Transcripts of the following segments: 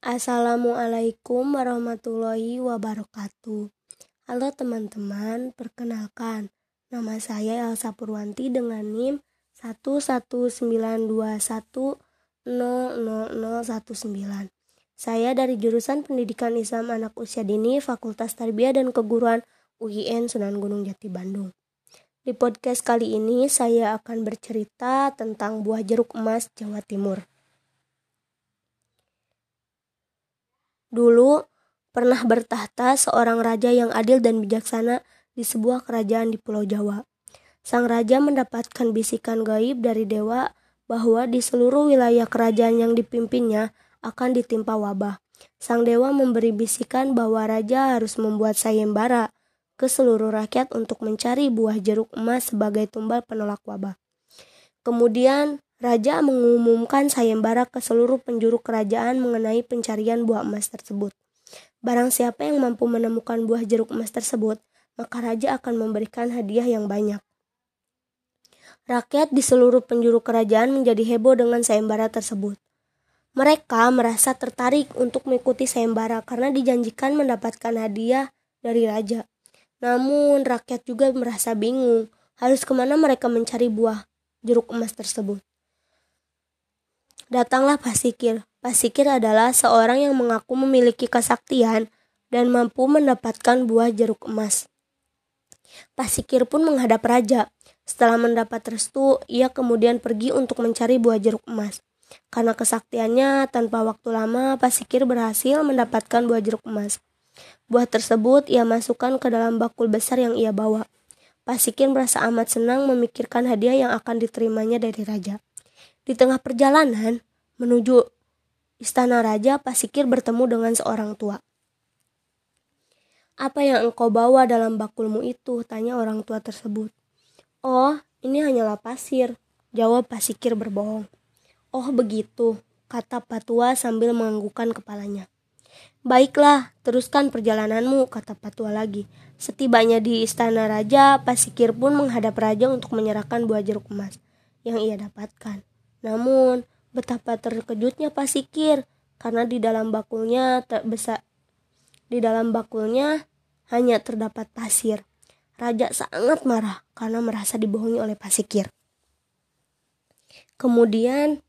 Assalamualaikum warahmatullahi wabarakatuh. Halo teman-teman, perkenalkan nama saya Elsa Purwanti dengan NIM 11921000019. Saya dari jurusan Pendidikan Islam Anak Usia Dini Fakultas Tarbiyah dan Keguruan UIN Sunan Gunung Jati Bandung. Di podcast kali ini saya akan bercerita tentang buah jeruk emas Jawa Timur. Dulu pernah bertahta seorang raja yang adil dan bijaksana di sebuah kerajaan di Pulau Jawa. Sang raja mendapatkan bisikan gaib dari dewa bahwa di seluruh wilayah kerajaan yang dipimpinnya akan ditimpa wabah. Sang dewa memberi bisikan bahwa raja harus membuat sayembara ke seluruh rakyat untuk mencari buah jeruk emas sebagai tumbal penolak wabah. Kemudian Raja mengumumkan sayembara ke seluruh penjuru kerajaan mengenai pencarian buah emas tersebut. Barang siapa yang mampu menemukan buah jeruk emas tersebut, maka raja akan memberikan hadiah yang banyak. Rakyat di seluruh penjuru kerajaan menjadi heboh dengan sayembara tersebut. Mereka merasa tertarik untuk mengikuti sayembara karena dijanjikan mendapatkan hadiah dari raja. Namun rakyat juga merasa bingung harus ke mana mereka mencari buah jeruk emas tersebut. Datanglah Pasikir. Pasikir adalah seorang yang mengaku memiliki kesaktian dan mampu mendapatkan buah jeruk emas. Pasikir pun menghadap raja. Setelah mendapat restu, ia kemudian pergi untuk mencari buah jeruk emas. Karena kesaktiannya, tanpa waktu lama, Pasikir berhasil mendapatkan buah jeruk emas. Buah tersebut ia masukkan ke dalam bakul besar yang ia bawa. Pasikir merasa amat senang memikirkan hadiah yang akan diterimanya dari raja. Di tengah perjalanan menuju istana raja, Pasikir bertemu dengan seorang tua. Apa yang engkau bawa dalam bakulmu itu? Tanya orang tua tersebut. Oh, ini hanyalah pasir, jawab Pasikir berbohong. Oh begitu, kata Patua sambil menganggukkan kepalanya. Baiklah, teruskan perjalananmu, kata Patua lagi. Setibanya di istana raja, Pasikir pun menghadap raja untuk menyerahkan buah jeruk emas yang ia dapatkan. Namun, betapa terkejutnya Pasikir karena di dalam bakulnya terbesar di dalam bakulnya hanya terdapat pasir. Raja sangat marah karena merasa dibohongi oleh Pasikir. Kemudian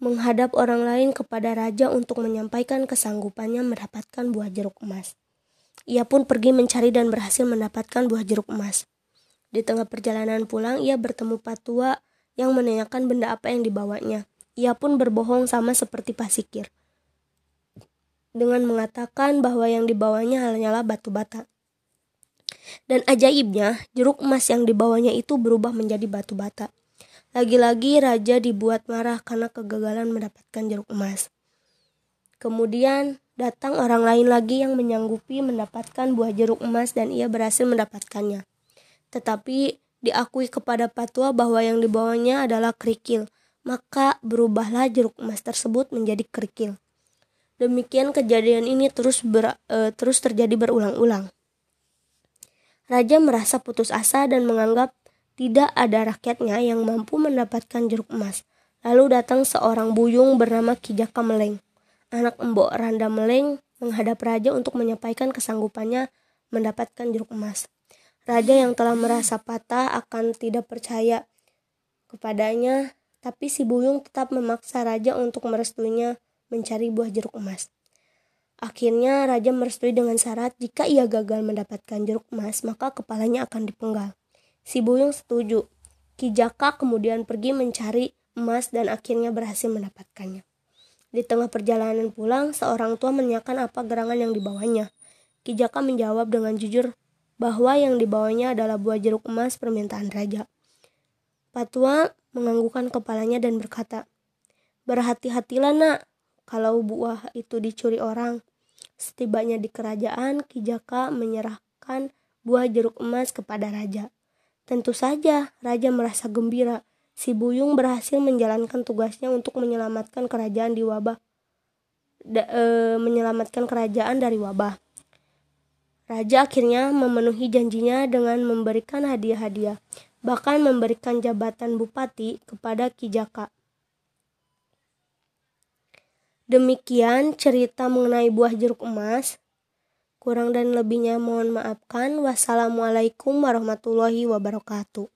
menghadap orang lain kepada raja untuk menyampaikan kesanggupannya mendapatkan buah jeruk emas. Ia pun pergi mencari dan berhasil mendapatkan buah jeruk emas. Di tengah perjalanan pulang, ia bertemu Patua yang menanyakan benda apa yang dibawanya. Ia pun berbohong sama seperti Pasikir. Dengan mengatakan bahwa yang dibawanya hanyalah batu bata. Dan ajaibnya, jeruk emas yang dibawanya itu berubah menjadi batu bata. Lagi-lagi raja dibuat marah karena kegagalan mendapatkan jeruk emas. Kemudian datang orang lain lagi yang menyanggupi mendapatkan buah jeruk emas dan ia berhasil mendapatkannya. Tetapi diakui kepada Patua bahwa yang dibawanya adalah kerikil, maka berubahlah jeruk emas tersebut menjadi kerikil. Demikian kejadian ini terus ber, e, terus terjadi berulang-ulang. Raja merasa putus asa dan menganggap tidak ada rakyatnya yang mampu mendapatkan jeruk emas. Lalu datang seorang buyung bernama Kijaka Meleng. Anak embok Randa Meleng menghadap raja untuk menyampaikan kesanggupannya mendapatkan jeruk emas. Raja yang telah merasa patah akan tidak percaya kepadanya, tapi si Buyung tetap memaksa raja untuk merestuinya mencari buah jeruk emas. Akhirnya raja merestui dengan syarat jika ia gagal mendapatkan jeruk emas, maka kepalanya akan dipenggal. Si Buyung setuju. Kijaka kemudian pergi mencari emas dan akhirnya berhasil mendapatkannya. Di tengah perjalanan pulang, seorang tua menanyakan apa gerangan yang dibawanya. Kijaka menjawab dengan jujur bahwa yang dibawanya adalah buah jeruk emas permintaan raja. Patua menganggukkan kepalanya dan berkata, Berhati-hatilah nak, kalau buah itu dicuri orang. Setibanya di kerajaan, Kijaka menyerahkan buah jeruk emas kepada raja. Tentu saja, raja merasa gembira. Si Buyung berhasil menjalankan tugasnya untuk menyelamatkan kerajaan di wabah, da, e, menyelamatkan kerajaan dari wabah. Raja akhirnya memenuhi janjinya dengan memberikan hadiah-hadiah, bahkan memberikan jabatan bupati kepada Kijaka. Demikian cerita mengenai buah jeruk emas. Kurang dan lebihnya mohon maafkan. Wassalamualaikum warahmatullahi wabarakatuh.